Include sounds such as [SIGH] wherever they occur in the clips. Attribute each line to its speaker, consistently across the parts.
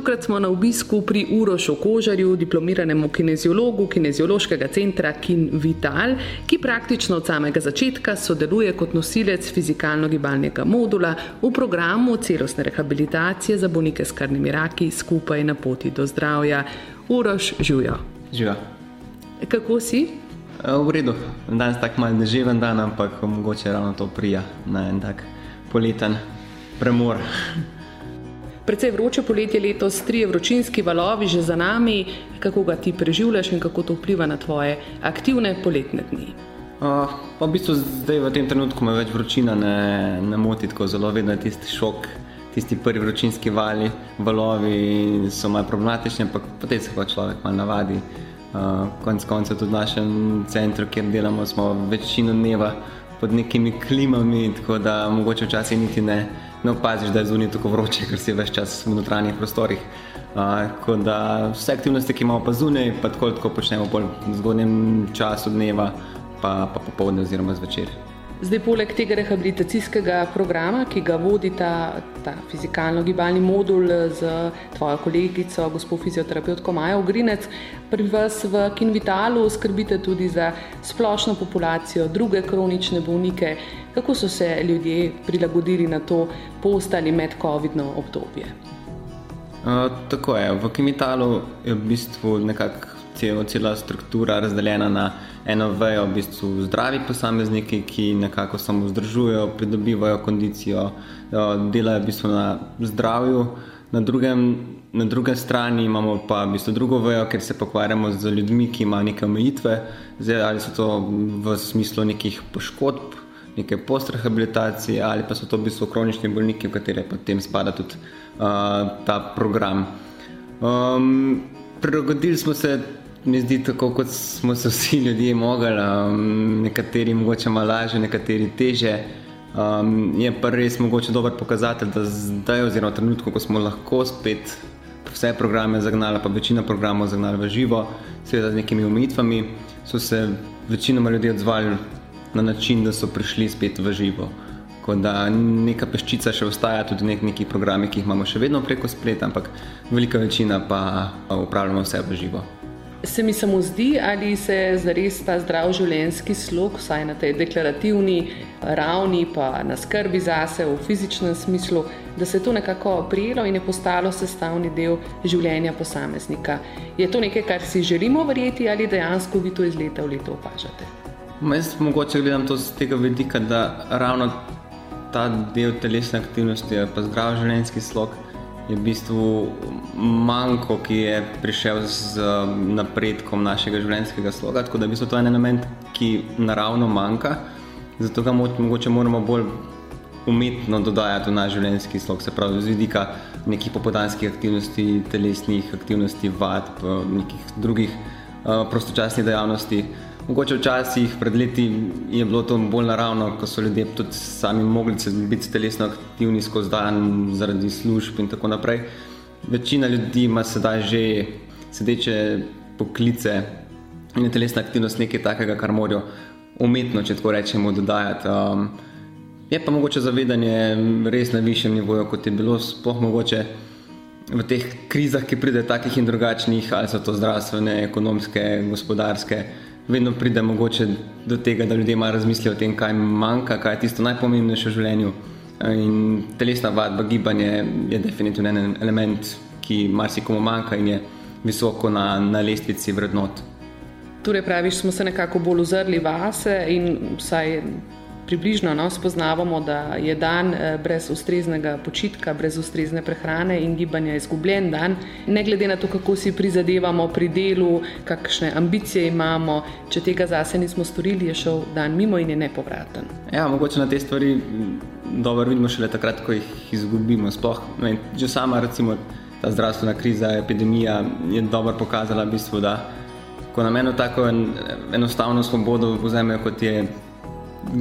Speaker 1: Tokrat smo na obisku pri Urošu Kožarju, diplomiranemu kineziologu kineziološkega centra Kin Vital, ki praktično od samega začetka sodeluje kot nosilec fizikalno-gibalnega modula v programu celostne rehabilitacije za bolnike s krvnimi raki skupaj na poti do zdravja. Uroš, živijo.
Speaker 2: Živijo.
Speaker 1: Kako si?
Speaker 2: V redu, danes tako malo neživen dan, ampak mogoče ravno to prija na en tak poleten premor.
Speaker 1: Predvsej vroče poletje letos, tri vročinski valovi že za nami. Kako ga ti preživljaš in kako to vpliva na tvoje aktivne poletne dni?
Speaker 2: Uh, v bistvu zdaj v tem trenutku me več vročina ne, ne moti tako zelo, vedno je tisti šok, tisti prvi vročinski vali, valovi so malo problematični, ampak potem se pa človek malo navadi. Uh, konec koncev tudi v našem centru, kjer delamo, smo večino dneva pod nekimi klimami, tako da mogoče včasih niti ne ne opaziš, da je zunaj tako vroče, ker si več čas v notranjih prostorih. Tako uh, da vse aktivnosti, ki imamo pa zunaj, pa tako, tako počnemo v zgodnjem času dneva, pa, pa popoldne oziroma zvečer.
Speaker 1: Zdaj, poleg tega rehabilitacijskega programa, ki ga vodi ta, ta fizikalno-gibalni modul z tvojo kolegico, gospod fizioterapeutko Majo Grinec, pri vas v Kinvitalu skrbite tudi za splošno populacijo, druge kronične bolnike. Kako so se ljudje prilagodili na to post ali med-covidno obdobje?
Speaker 2: Uh, tako je. V Kinvitalu je v bistvu nekako cela struktura razdeljena na eno vejo, v bistvu zdravi posamezniki, ki nekako samo vzdržujejo, pridobivajo kondicijo, delajo v bistvu na zdravju. Na, drugem, na drugi strani imamo pa v bistvu drugo vejo, ker se pokvarjamo z ljudmi, ki imajo neke omejitve, zdaj, ali so to v smislu nekih poškodb, neke postrehabilitacije, ali pa so to v bistvu kronični bolniki, v katere potem spada tudi uh, ta program. Um, Prilagodili smo se mi zdi tako, kot smo se vsi ljudje mogli, um, nekateri mogoče malo lažje, nekateri teže. Um, je pa res mogoče dober pokazatelj, da zdaj, oziroma trenutku, ko smo lahko spet vse programe zagnali, pa večina programov zagnali v živo, seveda z nekimi omejitvami, so se večinoma ljudi odzvali na način, da so prišli spet v živo. Tako da neka peščica še ostaja, tudi nek, neki programi, ki jih imamo še vedno preko spleta, ampak velika večina pa upravljamo vse v živo.
Speaker 1: Se mi samo zdi, ali se zares ta zdrav življenjski slog, vsaj na tej deklarativni ravni, pa na skrbi zase v fizičnem smislu, da se je to nekako prijelo in je postalo sestavni del življenja posameznika. Je to nekaj, kar si želimo verjeti ali dejansko vi to iz leta v leto opažate?
Speaker 2: Jaz mogoče gledam to z tega vidika, da ravno ta del telesne aktivnosti, pa zdrav življenjski slog je v bistvu manjko, ki je prišel z napredkom našega življenjskega sloga. Tako da je to en element, ki naravno manjka, zato ga mogoče moramo bolj umetno dodajati v naš življenjski slog, se pravi z vidika nekih popodanskih aktivnosti, telesnih aktivnosti, vad, nekih drugih uh, prostočasnih dejavnosti. Mogoče včasih, pred leti, je bilo to bolj naravno, ko so ljudje tudi sami mogli biti telesno aktivni skozi dan, zaradi služb in tako naprej. Večina ljudi ima sedaj že sedeče poklice in je telesna aktivnost nekaj takega, kar morajo umetno, če tako rečemo, dodajati. Um, je pa mogoče zavedanje res na višjem nivoju, kot je bilo sploh mogoče. V teh krizah, ki pridejo takih in drugačnih, ali so to zdravstvene, ekonomske, gospodarske, vedno pride mogoče do tega, da ljudje malo razmislijo o tem, kaj jim manjka, kaj je tisto najpomembnejše v življenju. In telesna vadba, gibanje je definitivno en element, ki marsikomu manjka in je visoko na, na lestvici vrednot.
Speaker 1: Torej, praviš, smo se nekako bolj ozrli vase in vsaj približno no, spoznavamo, da je dan eh, brez ustreznega počitka, brez ustrezne prehrane in gibanja izgubljen dan, ne glede na to, kako si prizadevamo pri delu, kakšne ambicije imamo, če tega zase nismo storili, je šel dan mimo in je nepovraten.
Speaker 2: Ja, mogoče na te stvari dobro vidimo šele takrat, ko jih izgubimo. Sploh, ne, že sama recimo ta zdravstvena kriza, epidemija je dobro pokazala, v bistvu, da ko nam eno tako en, enostavno svobodo vzamejo, kot je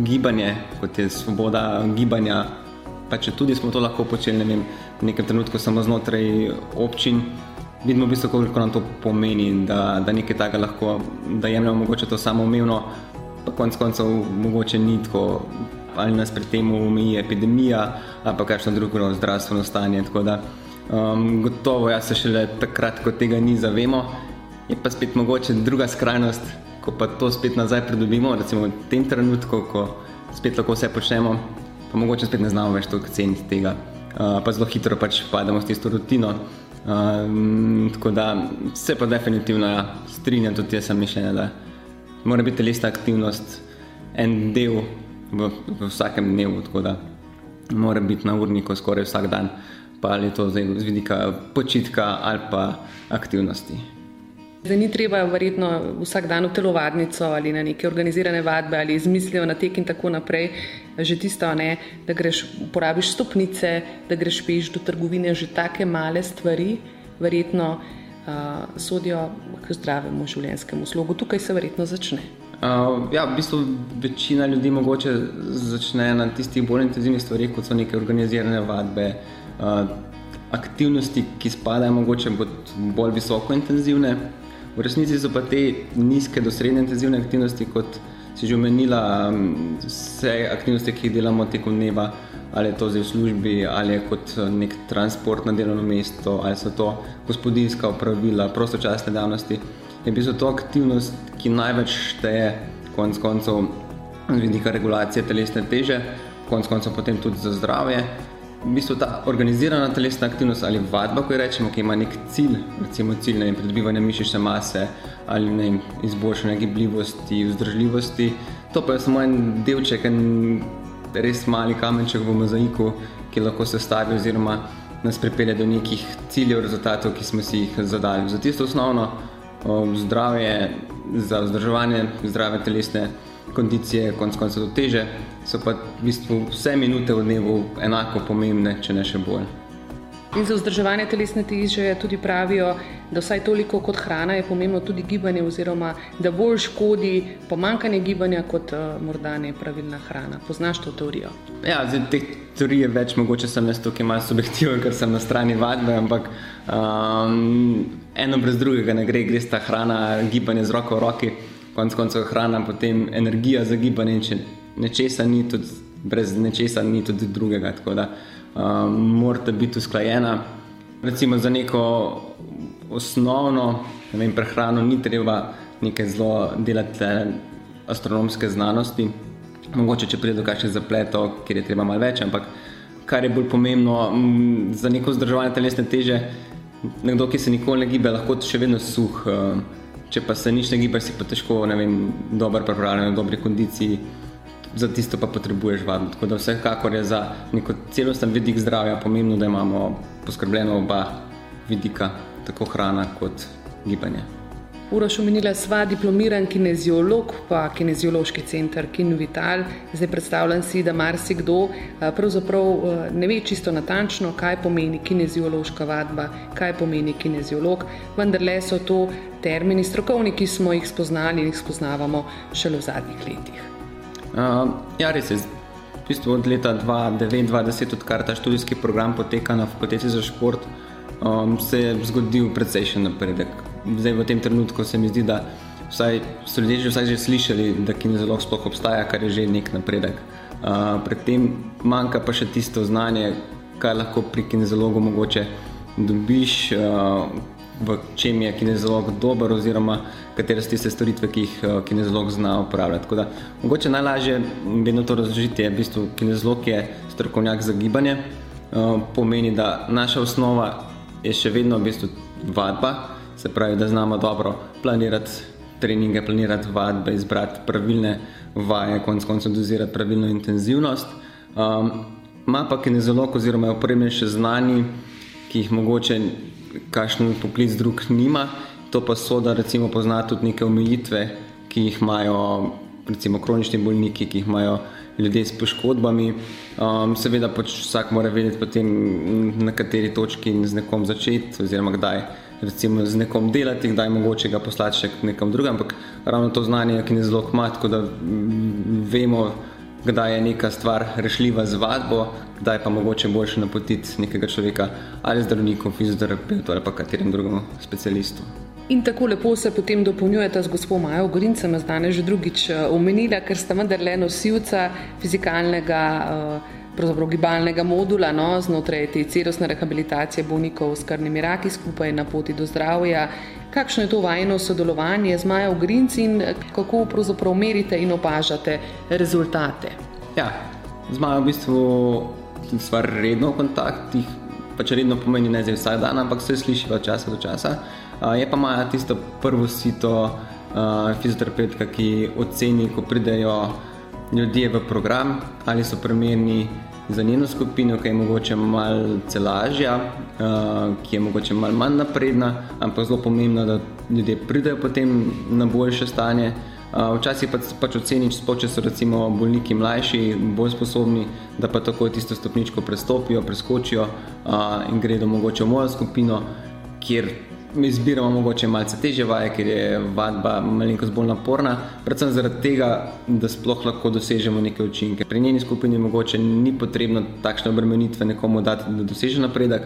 Speaker 2: gibanje, kot je svoboda gibanja, pa če tudi smo to lahko počeli ne vem, v nekem trenutku samo znotraj občin, vidimo v bistvu, koliko nam to pomeni, da, da nekaj takega lahko, da jemljemo mogoče to samoumevno, pa konc koncev mogoče ni tako, ali nas pri tem umeji epidemija, ali pa kakšno drugo zdravstveno stanje. Tako da um, gotovo jaz se šele takrat, ko tega ni zavemo, je pa spet mogoče druga skrajnost, ko pa to spet nazaj pridobimo, recimo v tem trenutku, ko spet lahko vse počnemo, pa mogoče spet ne znamo več toliko ceniti tega, uh, pa zelo hitro pač pademo s tisto rutino. Uh, tako da se pa definitivno ja, strinjam, tudi jaz sem mišljenja, da mora biti telesna aktivnost en del v, v vsakem dnevu, tako da mora biti na urniku skoraj vsak dan, pa ali to zdaj z vidika počitka ali pa aktivnosti.
Speaker 1: Zdaj ni treba verjetno vsak dan v telovadnico ali na neke organizirane vadbe ali izmislijo na tek in tako naprej. Že tisto, ne, da greš, uporabiš stopnice, da greš peš do trgovine, že take male stvari, verjetno uh, sodijo k zdravemu življenjskemu slogu. Tukaj se verjetno začne.
Speaker 2: Uh, ja, v bistvu večina ljudi mogoče začne na tistih bolj intenzivnih stvarih, kot so neke organizirane vadbe, uh, aktivnosti, ki spadajo mogoče bolj visoko intenzivne. V resnici so pa te nizke do srednje intenzivne aktivnosti, kot si že omenila, vse aktivnosti, ki jih delamo tekom dneva, ali je to zdaj v službi, ali je kot nek transport na delovno mesto, ali so to gospodinska upravila, prostočasne dejavnosti. Je bi to aktivnost, ki največ šteje, konec koncev, z vidika regulacije telesne teže, konec koncev potem tudi za zdravje v bistvu ta organizirana telesna aktivnost ali vadba, ko rečemo, ki ima nek cilj, recimo cilj ne, pridobivanja mišične mase ali ne, izboljšanja gibljivosti, vzdržljivosti, to pa je samo en delček, en res mali kamenček v mozaiku, ki lahko se stavi oziroma nas pripelje do nekih ciljev, rezultatov, ki smo si jih zadali. Za tisto osnovno zdravje, za vzdrževanje zdrave telesne kondicije, konc koncev do teže, so pa v bistvu vse minute v dnevu enako pomembne, če ne še bolj.
Speaker 1: In za vzdrževanje telesne teže tudi pravijo, da vsaj toliko kot hrana je pomembno tudi gibanje, oziroma da bolj škodi pomankanje gibanja kot uh, morda nepravilna hrana. Poznaš to teorijo?
Speaker 2: Ja, zdaj, te teorije več mogoče sem jaz tukaj malo subjektiven, ker sem na strani vadbe, ampak um, eno brez drugega ne gre, gre sta hrana, gibanje z roko v roki konec koncev hrana, potem energija za gibanje. Če nečesa ni, tudi brez nečesa ni tudi drugega. Tako da um, morate biti usklajena. Recimo za neko osnovno vem, prehrano ni treba nekaj zelo delati astronomske znanosti. Mogoče, če pride do kakšnih zapletov, kjer je treba malo več, ampak kar je bolj pomembno za neko vzdrževanje telesne teže, nekdo, ki se nikoli ne gibe, lahko še vedno suh. Uh, če pa se nič ne gibaš, si pa težko, ne vem, dobro pripravljen, v dobri kondiciji, za tisto pa potrebuješ vadbo. Tako da vsekakor je za neko celosten vidik zdravja pomembno, da imamo poskrbljeno oba vidika, tako hrana kot gibanje.
Speaker 1: Uroš omenila sva diplomiran kineziolog, pa kineziološki center Kinvital. Zdaj predstavljam si, da marsikdo pravzaprav ne ve čisto natančno, kaj pomeni kineziološka vadba, kaj pomeni kineziolog, vendar le so to termini strokovni, ki smo jih spoznali in jih spoznavamo šele v zadnjih letih.
Speaker 2: Uh, ja, res je. V bistvu od leta 2009-2010, odkar ta študijski program poteka na fakulteti za šport, um, se je zgodil precejšen napredek zdaj v tem trenutku se mi zdi, da vsaj, so ljudje že, vsaj že slišali, da kinezolog sploh obstaja, kar je že nek napredek. Uh, Predtem manjka pa še tisto znanje, kaj lahko pri kinezologu mogoče dobiš, uh, v čem je kinezolog dober, oziroma katere so tiste storitve, ki jih uh, kinezolog zna upravljati. Tako da mogoče najlažje vedno to razložiti je, v bistvu kinezolog je strokovnjak za gibanje, uh, pomeni, da naša osnova je še vedno v bistvu vadba se pravi, da znamo dobro planirati treninge, planirati vadbe, izbrati pravilne vaje, konec koncev dozirati pravilno intenzivnost. Um, Ma pa kinezolog oziroma je opremljen še znani, ki jih mogoče kakšen poklic drug nima. To pa so, da recimo pozna tudi neke omejitve, ki jih imajo recimo kronični bolniki, ki jih imajo ljudje s poškodbami. Um, seveda pač vsak mora vedeti potem na kateri točki in z nekom začeti oziroma kdaj recimo z nekom delati, kdaj mogoče ga poslati še k nekom drugam, ampak ravno to znanje, ki je zelo kmat, tako da vemo, kdaj je neka stvar rešljiva z vadbo, kdaj pa mogoče boljše napotiti nekega človeka ali zdravniku, fizioterapeutu ali pa katerem drugemu specialistu.
Speaker 1: In tako lepo se potem dopolnjujete z gospodom Majo Grincem, zdaj že drugič eh, omenila, ker sta vendarle nosilca fizikalnega. Uh, pravzaprav gibalnega modula no, znotraj te celostne rehabilitacije bolnikov s krvnimi raki skupaj na poti do zdravja. Kakšno je to vajno sodelovanje z Majo Grinci in kako pravzaprav merite in opažate rezultate?
Speaker 2: Ja, z Majo v bistvu stvar redno v kontaktih, pač redno pomeni ne zdaj vsak dan, ampak se sliši od časa do časa. Je pa Maja tisto prvo sito fizioterapeutka, ki oceni, ko pridejo ljudje v program, ali so primerni za njeno skupino, ki je mogoče malce lažja, uh, ki je mogoče mal manj napredna, ampak zelo pomembno, da ljudje pridejo potem na boljše stanje. Uh, včasih pač, pač oceniš, če so recimo bolniki mlajši, bolj sposobni, da pa tako tisto stopničko prestopijo, preskočijo uh, in gredo mogoče v mojo skupino, kjer izbiramo mogoče malce teže vaje, ker je vadba malenkost bolj naporna, predvsem zaradi tega, da sploh lahko dosežemo neke učinke. Pri njeni skupini mogoče ni potrebno takšne obremenitve nekomu dati, da doseže napredek.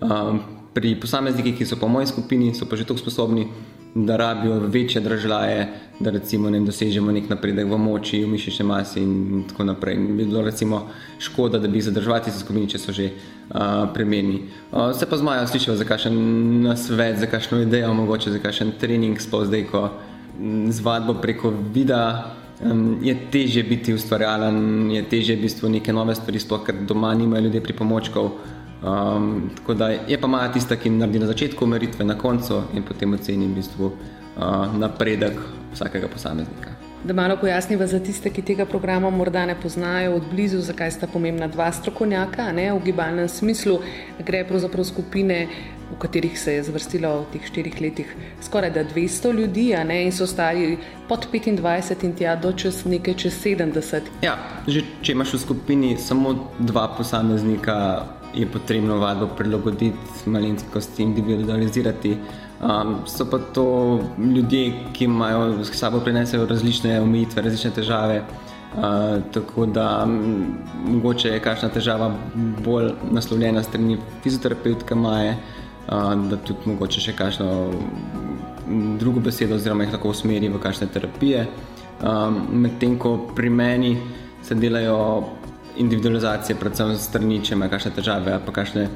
Speaker 2: Um, pri posameznikih, ki so po moji skupini, so pa že tako sposobni, da rabijo večje držaje, da recimo ne dosežemo nek napredek v moči, v mišični masi in tako naprej. Bi bilo recimo škoda, da bi zadržali se skupini, če so že uh, premeni. Uh, se pa zmajo, slišijo za kakšen nasvet, za kakšno idejo, mogoče za kakšen trening, sploh zdaj, ko z vadbo preko videa. Um, je teže biti ustvarjalen, je teže v bistvu neke nove stvari, sploh ker doma nimajo ljudje pripomočkov. Um, tako da je pa Maja tista, ki naredi na začetku meritve, na koncu in potem oceni v bistvu uh, napredek vsakega posameznika.
Speaker 1: Da malo pojasniva za tiste, ki tega programa morda ne poznajo od blizu, zakaj sta pomembna dva strokovnjaka ne, v gibalnem smislu. Gre pravzaprav skupine, v katerih se je zvrstilo v teh štirih letih skoraj 200 ljudi ne, in so stari pod 25 in tja do čez nekaj čez 70.
Speaker 2: Ja, že če imaš v skupini samo dva posameznika, je potrebno vadbo prilagoditi, malenkost individualizirati. Um, so pa to ljudje, ki imajo s sabo prinesejo različne omejitve, različne težave. Uh, tako da m, mogoče je kakšna težava bolj naslovljena strani fizioterapeutka Maje, uh, da tudi mogoče še kakšno drugo besedo oziroma jih lahko usmeri v kakšne terapije. Um, Medtem ko pri meni se delajo individualizacije, predvsem strani, če imajo kakšne težave, pa kakšne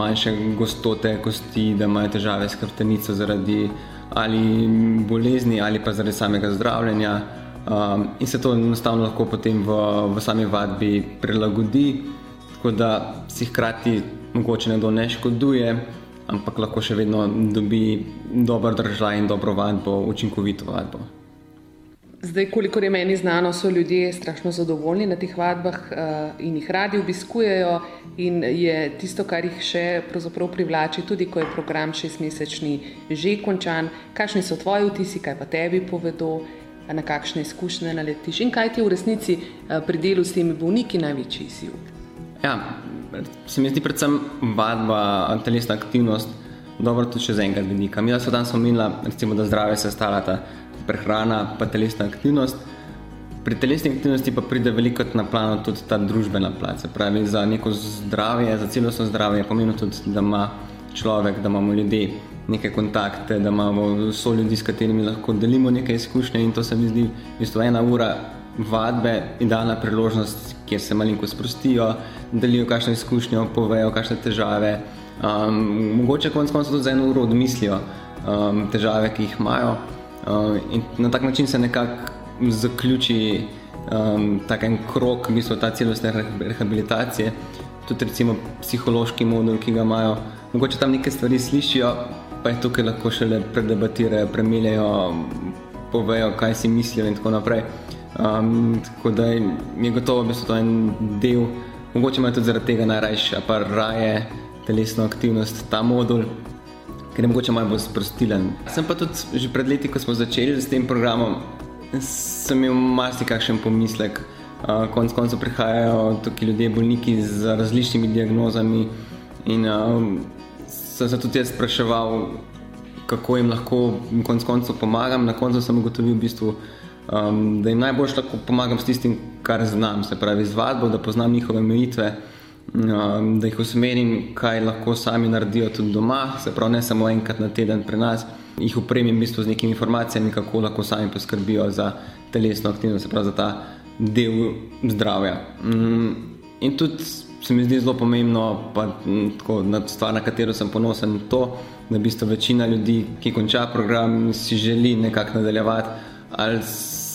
Speaker 2: manjše gostote kosti, da imajo težave s hrbtenico zaradi ali bolezni ali pa zaradi samega zdravljenja. Um, in se to enostavno lahko potem v, v sami vadbi prilagodi, tako da si hkrati mogoče nekdo ne škoduje, ampak lahko še vedno dobi dober držaj in dobro vadbo, učinkovito vadbo.
Speaker 1: Zdaj, kolikor je meni znano, so ljudje strašno zadovoljni na teh vadbah uh, in jih radi obiskujejo. In je tisto, kar jih še privlači, tudi ko je program šestmesečni že končan. Kakšni so tvoji vtisi, kaj pa tebi povedo, na kakšne izkušnje naletiš in kaj ti v resnici uh, pri delu s temi bolniki največji izziv?
Speaker 2: Ja, se mi zdi predvsem vadba, telesna aktivnost, dobro tudi še z enega vidika. Mi smo danes omenili, da zdravje se stalata prehrana, pa telesna aktivnost. Pri telesni aktivnosti pa pride veliko na plano tudi ta družbena plat. Pravi, za neko zdravje, za celostno zdravje je pomembno tudi, da ima človek, da imamo ljudje neke kontakte, da imamo so ljudi, s katerimi lahko delimo nekaj izkušnje in to se mi zdi v bistvu ena ura vadbe, idealna priložnost, kjer se malinko sprostijo, delijo kakšno izkušnjo, povejo kakšne težave. Um, mogoče konec koncev tudi za eno uro odmislijo um, težave, ki jih imajo. Uh, in na tak način se nekako zaključi um, tak en krok, v bistvu ta celostne rehabilitacije, tudi recimo psihološki modul, ki ga imajo. Mogoče tam neke stvari slišijo, pa je tukaj lahko šele predebatirajo, premeljajo, povejo, kaj si mislijo in tako naprej. Um, tako da je gotovo, da je to en del, mogoče imajo tudi zaradi tega najrajše, pa raje telesno aktivnost, ta modul, ker je mogoče malo bolj sprostilen. Sem pa tudi že pred leti, ko smo začeli s tem programom, sem imel marsikakšen pomislek. Konec koncev prihajajo tukaj ljudje, bolniki z različnimi diagnozami. In sem se tudi jaz spraševal, kako jim lahko konec koncev pomagam. Na koncu sem ugotovil, v bistvu, um, da jim najbolj lahko pomagam s tistim, kar znam, se pravi z vadbo, da poznam njihove omejitve, um, da jih usmerim, kaj lahko sami naredijo tudi doma, se pravi ne samo enkrat na teden pri nas. Jih upremim v bistvu z nekimi informacijami, kako lahko sami poskrbijo za telesno aktivnost, se pravi za ta del zdravja. Um, in tudi se mi zdi zelo pomembno, pa tako, stvar, na katero sem ponosen, to, da v bistvu večina ljudi, ki konča program, si želi nekako nadaljevati ali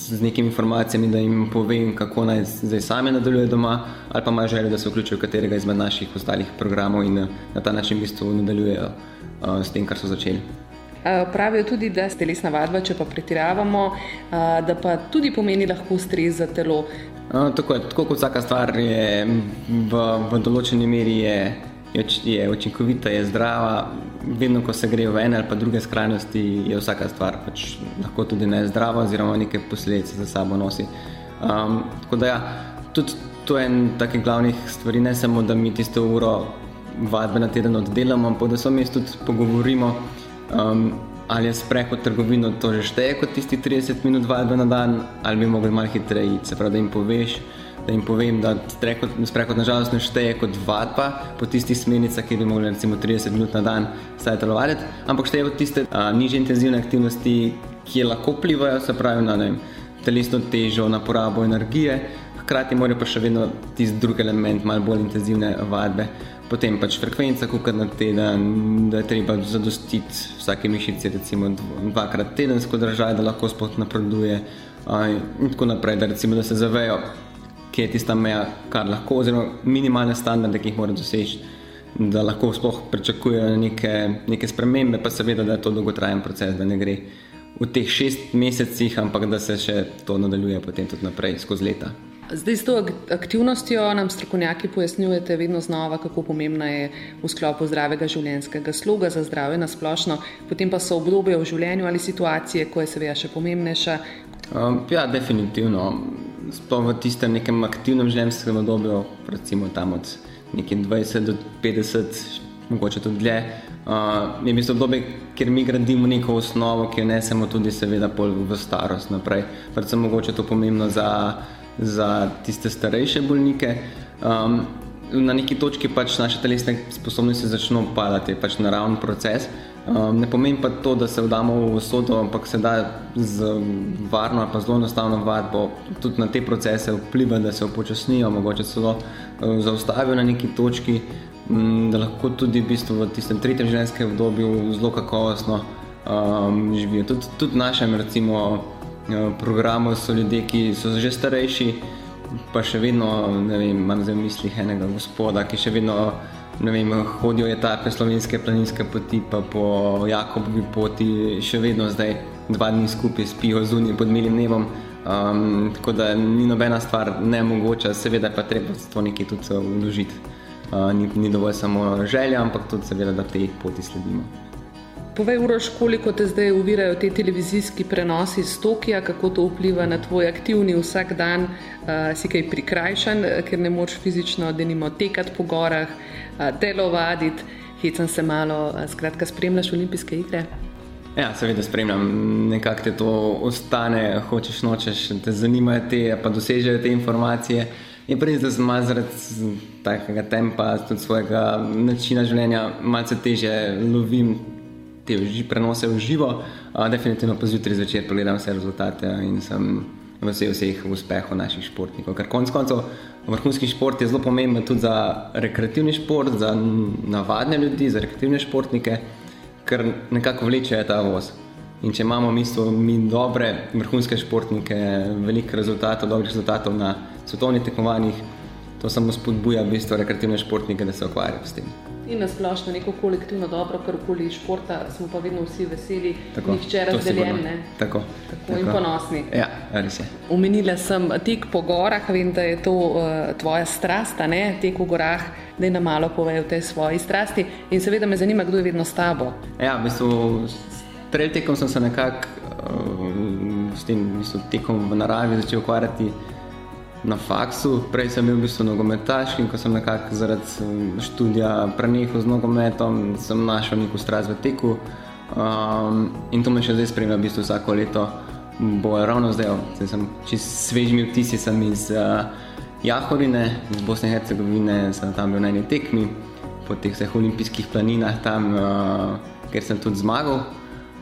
Speaker 2: z nekimi informacijami, da jim povem, kako naj zdaj sami nadaljujejo doma, ali pa imajo željo, da se vključijo v katerega izmed naših ostalih programov in na ta način v bistvu nadaljujejo uh, s tem, kar so začeli.
Speaker 1: Pravijo tudi, da je telesna vadba, če pa pretiravamo, da pa tudi pomeni lahko stres za telo.
Speaker 2: Tako, je, tako kot vsaka stvar je v, v določeni meri je, je, učinkovita, je zdrava. Vedno, ko se gre v ene ali pa druge skrajnosti, je vsaka stvar pač lahko tudi ne zdrava, oziroma neke posledice za sabo nosi. Um, tako da, ja, tudi to je en takih glavnih stvari, ne samo da mi tisto uro vadbe na teden oddelamo, ampak da se mi tudi pogovorimo. Um, ali je sprehod trgovino to že šteje kot tisti 30 minut vadbe na dan, ali bi mogli malo hitreje. Se pravi, da jim poveš, da jim povem, da sprehod nažalost ne šteje kot vadba po tistih smernicah, ki bi mogli recimo 30 minut na dan staj telovaditi, ampak šteje kot tiste a, niže intenzivne aktivnosti, ki lahko vplivajo, se pravi, na vem, telesno težo, na porabo energije, hkrati morajo pa še vedno tisti drugi element, malo bolj intenzivne vadbe potem pač frekvenca, kot na teden, da je treba zadostiti vsake mišice, recimo dvakrat tedensko držati, da lahko sploh napreduje. In tako naprej, da, recimo, da se zavejo, kje je tista meja, kar lahko, oziroma minimalne standarde, ki jih mora doseči, da lahko sploh pričakujejo neke, neke spremembe, pa seveda, da je to dolgotrajen proces, da ne gre v teh šest mesecih, ampak da se še to nadaljuje potem tudi naprej skozi leta.
Speaker 1: Zdaj, s to aktivnostjo nam strokovnjaki pojasnjujete vedno znova, kako pomembna je v sklopu zdravega življenjskega sloga za zdravje na splošno, potem pa so obdobje v življenju ali situacije, ko je seveda še pomembnejša.
Speaker 2: Um, ja, definitivno. Sploh v tistem nekem aktivnem življenjskem obdobju, recimo tam od 20 do 50, mogoče tudi dlje. Uh, je v bistvu obdobje, kjer mi gradimo neko osnovo, ki jo nesemo tudi, seveda, v starost naprej. Predvsem mogoče to pomembno za za tiste starejše bolnike. Um, na neki točki pač naše telesne sposobnosti začnejo padati, pač naravni proces. Um, ne pomeni pa to, da se vdamo v sodo, ampak se da z varno in zelo enostavno vadbo tudi na te procese vplivati, da se upočasnijo, mogoče celo uh, zaustavijo na neki točki, um, da lahko tudi v, bistvu v tistem tretjem življenjskem obdobju zelo kakovostno um, živijo. Tudi, tudi našem, recimo, Eh, programu so ljudje, ki so že starejši, pa še vedno, ne vem, imam za mislih enega gospoda, ki še vedno vem, hodijo etape slovenske planinske poti, pa po Jakobovi poti, še vedno zdaj dva dni skupaj spijo zunaj pod milim nebom. Um, tako da ni nobena stvar ne mogoča, seveda pa treba to nekaj tudi vložiti. Uh, ni, ni dovolj samo želja, ampak tudi seveda, da te poti sledimo.
Speaker 1: Povej, Uroš, koliko te zdaj uvirajo te televizijski prenosi iz Tokija, kako to vpliva na tvoj aktivni vsak dan, uh, si kaj prikrajšan, ker ne moč fizično, da nimo tekati po gorah, uh, telovaditi, hecam se malo, skratka, spremljaš olimpijske igre.
Speaker 2: Ja, seveda spremljam, nekako te to ostane, hočeš nočeš, te zanimajo te, pa dosežejo te informacije. In prej, sem zaradi takega tempa, tudi svojega načina življenja, malce teže lovim te prenose v živo, definitivno pa zjutraj zvečer pogledam vse rezultate in sem vesel vseh uspehov naših športnikov. Ker konec koncev vrhunski šport je zelo pomemben tudi za rekreativni šport, za navadne ljudi, za rekreativne športnike, ker nekako vlečejo ta voz. In če imamo mislimo, mi dobre vrhunske športnike, veliko rezultatov, dobrih rezultatov na svetovnih tekmovanjih, to samo spodbuja v bistvu rekreativne športnike, da se ukvarjajo s tem.
Speaker 1: In na splošno neko kolektivno dobro, kar okoli športa smo pa vedno vsi veseli,
Speaker 2: Tako,
Speaker 1: nihče razdeljen. Ne?
Speaker 2: Tako,
Speaker 1: Tako in ponosni.
Speaker 2: Ja, res je.
Speaker 1: Omenila sem tek po gorah, vem, da je to uh, tvoja strast, ne tek v gorah, da nam malo povej o tej svoji strasti. In seveda me zanima, kdo je vedno s tabo.
Speaker 2: Ja, v bistvu s trail tekom sem se nekako uh, s tem v bistvu, tekom v naravi začel ukvarjati na faksu. Prej sem bil v bistvu nogometaš in ko sem nekako zaradi um, študija prenehal z nogometom, sem našel neko strast v teku. Um, in to me še zdaj spremlja, v bistvu vsako leto. Bo ravno zdaj, zdaj sem čist svežimi vtisi, sem iz uh, Jahorine, iz Bosne in Hercegovine, sem tam bil na eni tekmi, po teh vseh olimpijskih planinah, tam, uh, kjer sem tudi zmagal.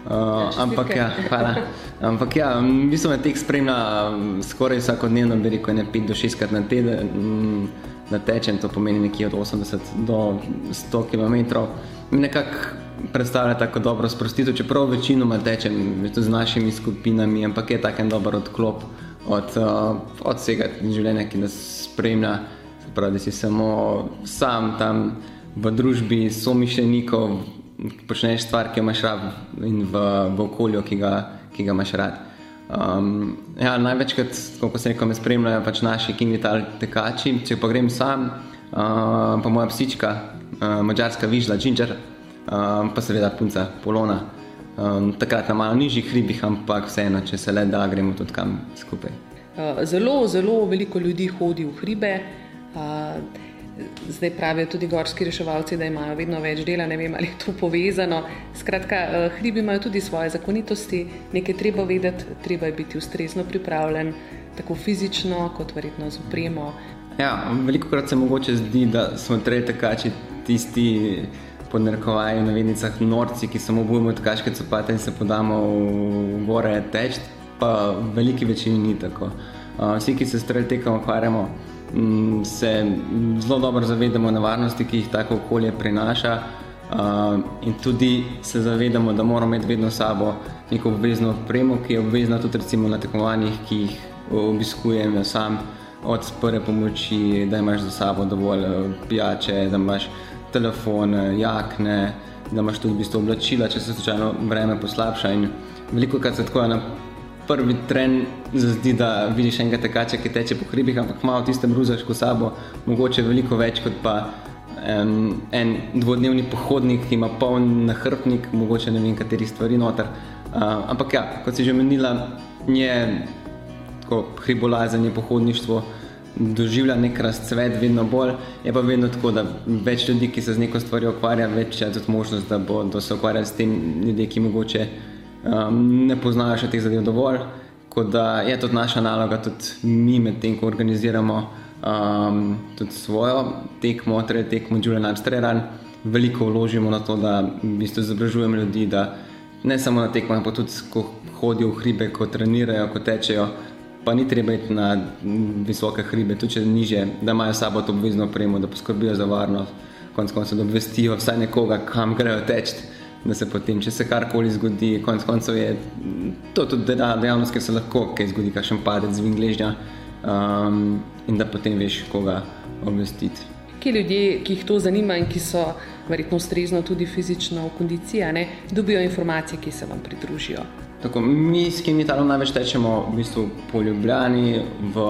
Speaker 1: Ja,
Speaker 2: ampak ja, hvala. Ampak ja, v bistvu me tek spremlja um, skoraj vsakodnevno, bi rekel, ne 5 do 6 krat na teden. mm, Da tečem, to pomeni nekje od 80 do 100 km. Nekako predstavlja tako dobro sprostitev, čeprav večinoma tečem z našimi skupinami, ampak je tak en dober odklop od, uh, od vsega življenja, ki nas spremlja. Pravi, da si samo sam tam v družbi somišljenikov, počneš stvar, ki jo imaš rad in v, v okolju, ki ga, ki ga imaš rad. Um, ja, največkrat, kot se reče, me spremljajo pač naši kingital tekači. Če pa grem sam, uh, pa moja psička, uh, mačarska vižla, Ginger, um, pa seveda punca Polona. Um, takrat na malo nižjih hribih, ampak vseeno, če se le da, gremo tudi kam skupaj.
Speaker 1: Uh, Zelo, zelo veliko ljudi hodi v hribe. Uh, Zdaj pravijo tudi gorski reševalci, da imajo vedno več dela, ne vem ali je to povezano. Skratka, uh, hribi imajo tudi svoje zakonitosti, nekaj treba vedeti, treba je biti ustrezno pripravljen, tako fizično, kot verjetno z upremo.
Speaker 2: Ja, veliko krat se mogoče zdi, da smo trej tekači tisti pod narekovaji v navednicah norci, ki samo obujemo tekaške copate in se podamo v gore teč, pa v veliki večini ni tako. Uh, vsi, ki se s trail tekom ukvarjamo, se zelo dobro zavedamo nevarnosti, ki jih tako okolje prinaša. Uh, in tudi se zavedamo, da moramo imeti vedno s sabo neko obvezno opremo, ki je obvezna tudi recimo na tekmovanjih, ki jih obiskujem sam, od prve pomoči, da imaš za sabo dovolj eh, pijače, da imaš telefon, eh, jakne, da imaš tudi v bistvu oblačila, če se slučajno vreme poslabša. In veliko krat se tako na prvi tren zdi, da vidiš enega tekača, ki teče po hribih, ampak malo tistem ruzaško sabo, mogoče veliko več kot pa en, en dvodnevni pohodnik, ki ima poln nahrbnik, mogoče ne vem, katerih stvari noter. Uh, ampak ja, kot si že omenila, je tako hribolazenje, pohodništvo doživlja nek razcvet, vedno bolj. Je pa vedno tako, da več ljudi, ki se z neko stvarjo ukvarja, več je tudi možnost, da bodo se ukvarjali s tem ljudje, ki mogoče um, ne poznajo še teh zadev dovolj. Tako da je tudi naša naloga, tudi mi med tem, ko organiziramo um, tudi svojo tekmo, torej tekmo Julian Armstrong, veliko vložimo na to, da v bistvu izobražujemo ljudi, da ne samo na tekmah, ampak tudi ko hodijo v hribe, ko trenirajo, ko tečejo, pa ni treba iti na visoke hribe, tudi če niže, da imajo sabo to obvezno opremo, da poskrbijo za varnost, konec koncev, da obvestijo vsaj nekoga, kam grejo teč. Da se potem, če se karkoli zgodi, konec koncev je to tudi dejavnost, ker se lahko kaj zgodi, kakšen padec z vingležnja um, in da potem veš, koga obvestiti.
Speaker 1: Ki ljudje, ki jih to zanima in ki so verjetno ustrezno tudi fizično v kondiciji, ne, dobijo informacije, ki se vam pridružijo.
Speaker 2: Tako, mi s Kimitalom največ tečemo v bistvu po Ljubljani, v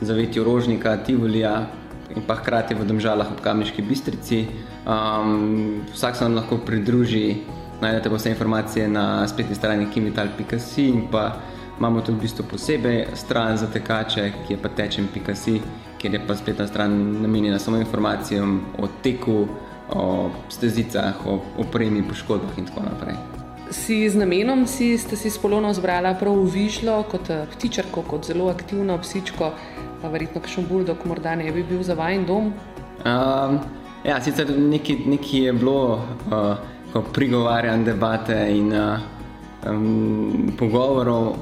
Speaker 2: zavetju Rožnika, Tivolija in pa hkrati v Domžalah ob Kamniški bistrici. Um, vsak se nam lahko pridruži, najdete vse informacije na spletni strani kimital.si in pa imamo tudi v bistvu posebej stran za tekače, ki je pa tečem.si, kjer je pa spletna stran namenjena samo informacijam o teku, o stezicah, o opremi, poškodbah in tako naprej.
Speaker 1: Si z namenom si, ste si s polono zbrala prav v višlo, kot eh, ptičarko, kot zelo aktivno psičko, pa verjetno kakšen buldog morda ne bi bil za vajen dom.
Speaker 2: Um, ja, sicer nekaj, nekaj je bilo uh, ko prigovarjanj, debate in uh, um, pogovorov.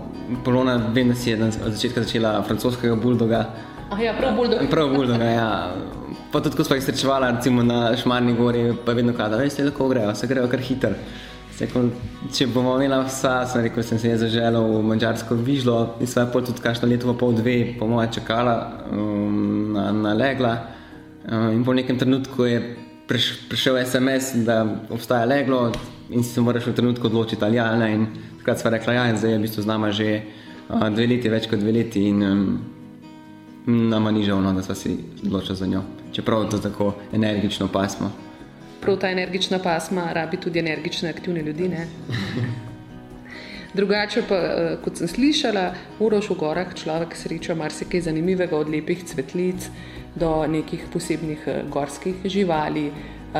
Speaker 2: Polona, vem, da si je na začetku začela francoskega buldoga.
Speaker 1: Ah, ja, prav buldog.
Speaker 2: Prav buldoga, ja. Pa tudi, ko smo jih srečevala, recimo na Šmarni gori, pa vedno kada, veš, lahko grejo, se grejo kar hiter. Rekel, če bomo imeli vsa, sem rekel, sem se je zaželel v mačarsko vižlo in sva pol tudi kakšno leto, pol dve, po moje čakala um, na, na legla. Um, in po nekem trenutku je prišel SMS, da obstaja leglo in si se moraš v trenutku odločiti ali ja ne. In takrat sva rekla, ja, in zdaj je v bistvu z nama že uh, dve leti, več kot dve leti in um, nama ni žal, no, da sva si odločila za njo. Čeprav to tako energično pasmo.
Speaker 1: Prav ta energična pasma rabi tudi energične, aktivne ljudi. Drugače pa, kot sem slišala, uroš v gorah človek sreča marsikaj zanimivega, od lepih cvetlic do nekih posebnih gorskih živali,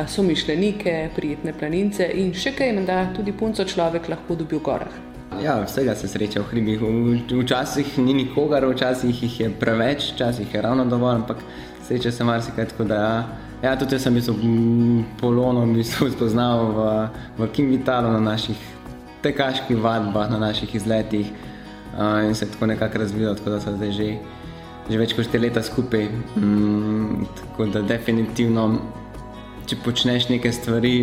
Speaker 1: so mišljenike, prijetne planince in še kaj, da tudi punco človek lahko dobi v gorah.
Speaker 2: Ja, vsega se sreča v hribih. Včasih ni nikogar, včasih jih je preveč, včasih je ravno dovolj, ampak sreča se marsikaj. Ja, tudi jaz sem bil polono, v bistvu [LAUGHS] spoznal v, v Kimvitalu na naših tekaških vadbah, na naših izletih uh, in se tako nekako razvijal, tako da so zdaj že, že več kot štiri leta skupaj. Mm, tako da definitivno če počneš neke stvari,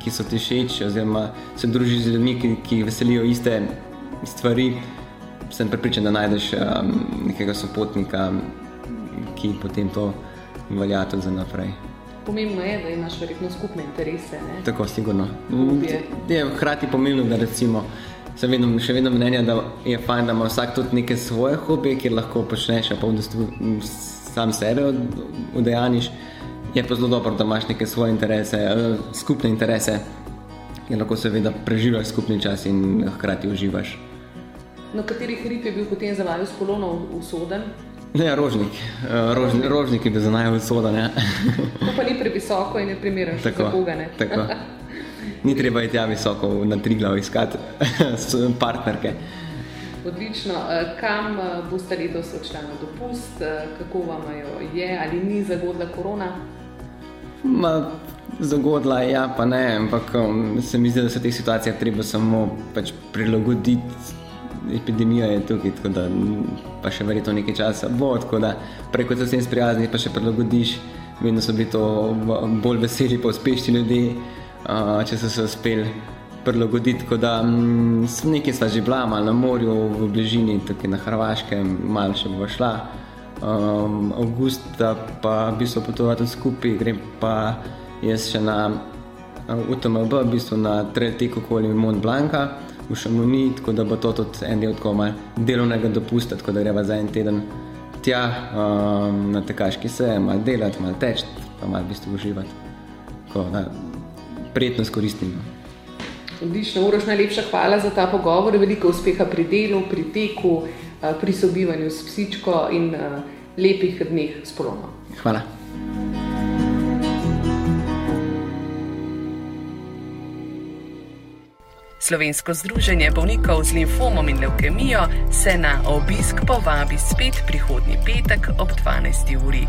Speaker 2: ki so ti všeč, oziroma se družiš z ljudmi, ki, ki veselijo iste stvari, sem pripričan, da najdeš um, nekega sopotnika, ki potem to velja tudi za naprej.
Speaker 1: Pomembno je, da imaš verjetno skupne interese. Ne?
Speaker 2: Tako, sigurno. Je hkrati pomembno, da recimo. Sem vedno, še vedno mnenja, da je fajn, da ima vsak tudi neke svoje hobije, kjer lahko počneš, pa v bistvu sam sebe udejaniš. Od je pa zelo dobro, da imaš neke svoje interese, uh, skupne interese, in lahko seveda preživiš skupni čas in hkrati uživaš.
Speaker 1: Na kateri hrib je bil potem za vaju spolno usoden?
Speaker 2: Ne, rožnik. Uh, rožni, rožnik je bil za naj usoden. Ja.
Speaker 1: to pa ni previsoko in ne primeren za koga. Ne?
Speaker 2: Tako. Ni treba iti tja visoko na tri glav iskati [LAUGHS] partnerke.
Speaker 1: Odlično. Kam boste letos odšli na dopust, kako vam je, ali ni zagodla korona?
Speaker 2: Ma, zagodla je, ja, pa ne, ampak um, se mi zdi, da se v teh situacijah treba samo pač prilagoditi. Epidemija je tukaj, tako da pa še verjetno nekaj časa bo, tako da preko se jim sprijazniš, pa še prilagodiš. Vedno so bili to bolj veseli, pa uspešni ljudje, uh, če so se uspeli prilagoditi. Tako da um, nekaj sva že bila, malo na morju, v bližini, tukaj na Hrvaškem, malo še bo šla um, avgusta pa bi se potoval tudi skupaj, grem pa jaz še na UTMB, v bistvu na tretjiko okoli Mont Blanca v Šamoni, tako da bo to tudi en del tako mal delovnega dopusta, tako da greva za en teden tja um, na tekaški se, mal delati, mal teč, pa mal v bistvu uživati. Tako da prijetno skoristimo.
Speaker 1: Odlično, Uroš, najlepša hvala za ta pogovor, veliko uspeha pri delu, pri teku, pri sobivanju s psičko in lepih dneh s polonom.
Speaker 2: Hvala.
Speaker 1: Slovensko združenje bolnikov z limfomom in leukemijo se na obisk povabi spet prihodnji petek ob 12. uri.